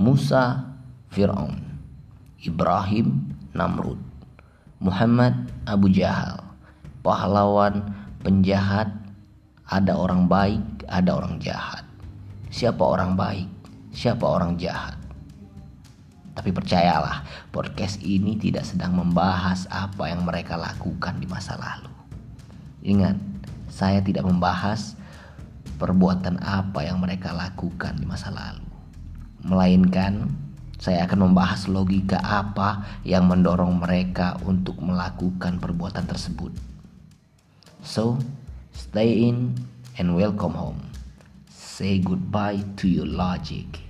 Musa Fir'aun, Ibrahim Namrud, Muhammad Abu Jahal, pahlawan, penjahat, ada orang baik, ada orang jahat. Siapa orang baik, siapa orang jahat. Tapi percayalah, podcast ini tidak sedang membahas apa yang mereka lakukan di masa lalu. Ingat, saya tidak membahas perbuatan apa yang mereka lakukan di masa lalu, melainkan saya akan membahas logika apa yang mendorong mereka untuk melakukan perbuatan tersebut. So, stay in and welcome home. Say goodbye to your logic.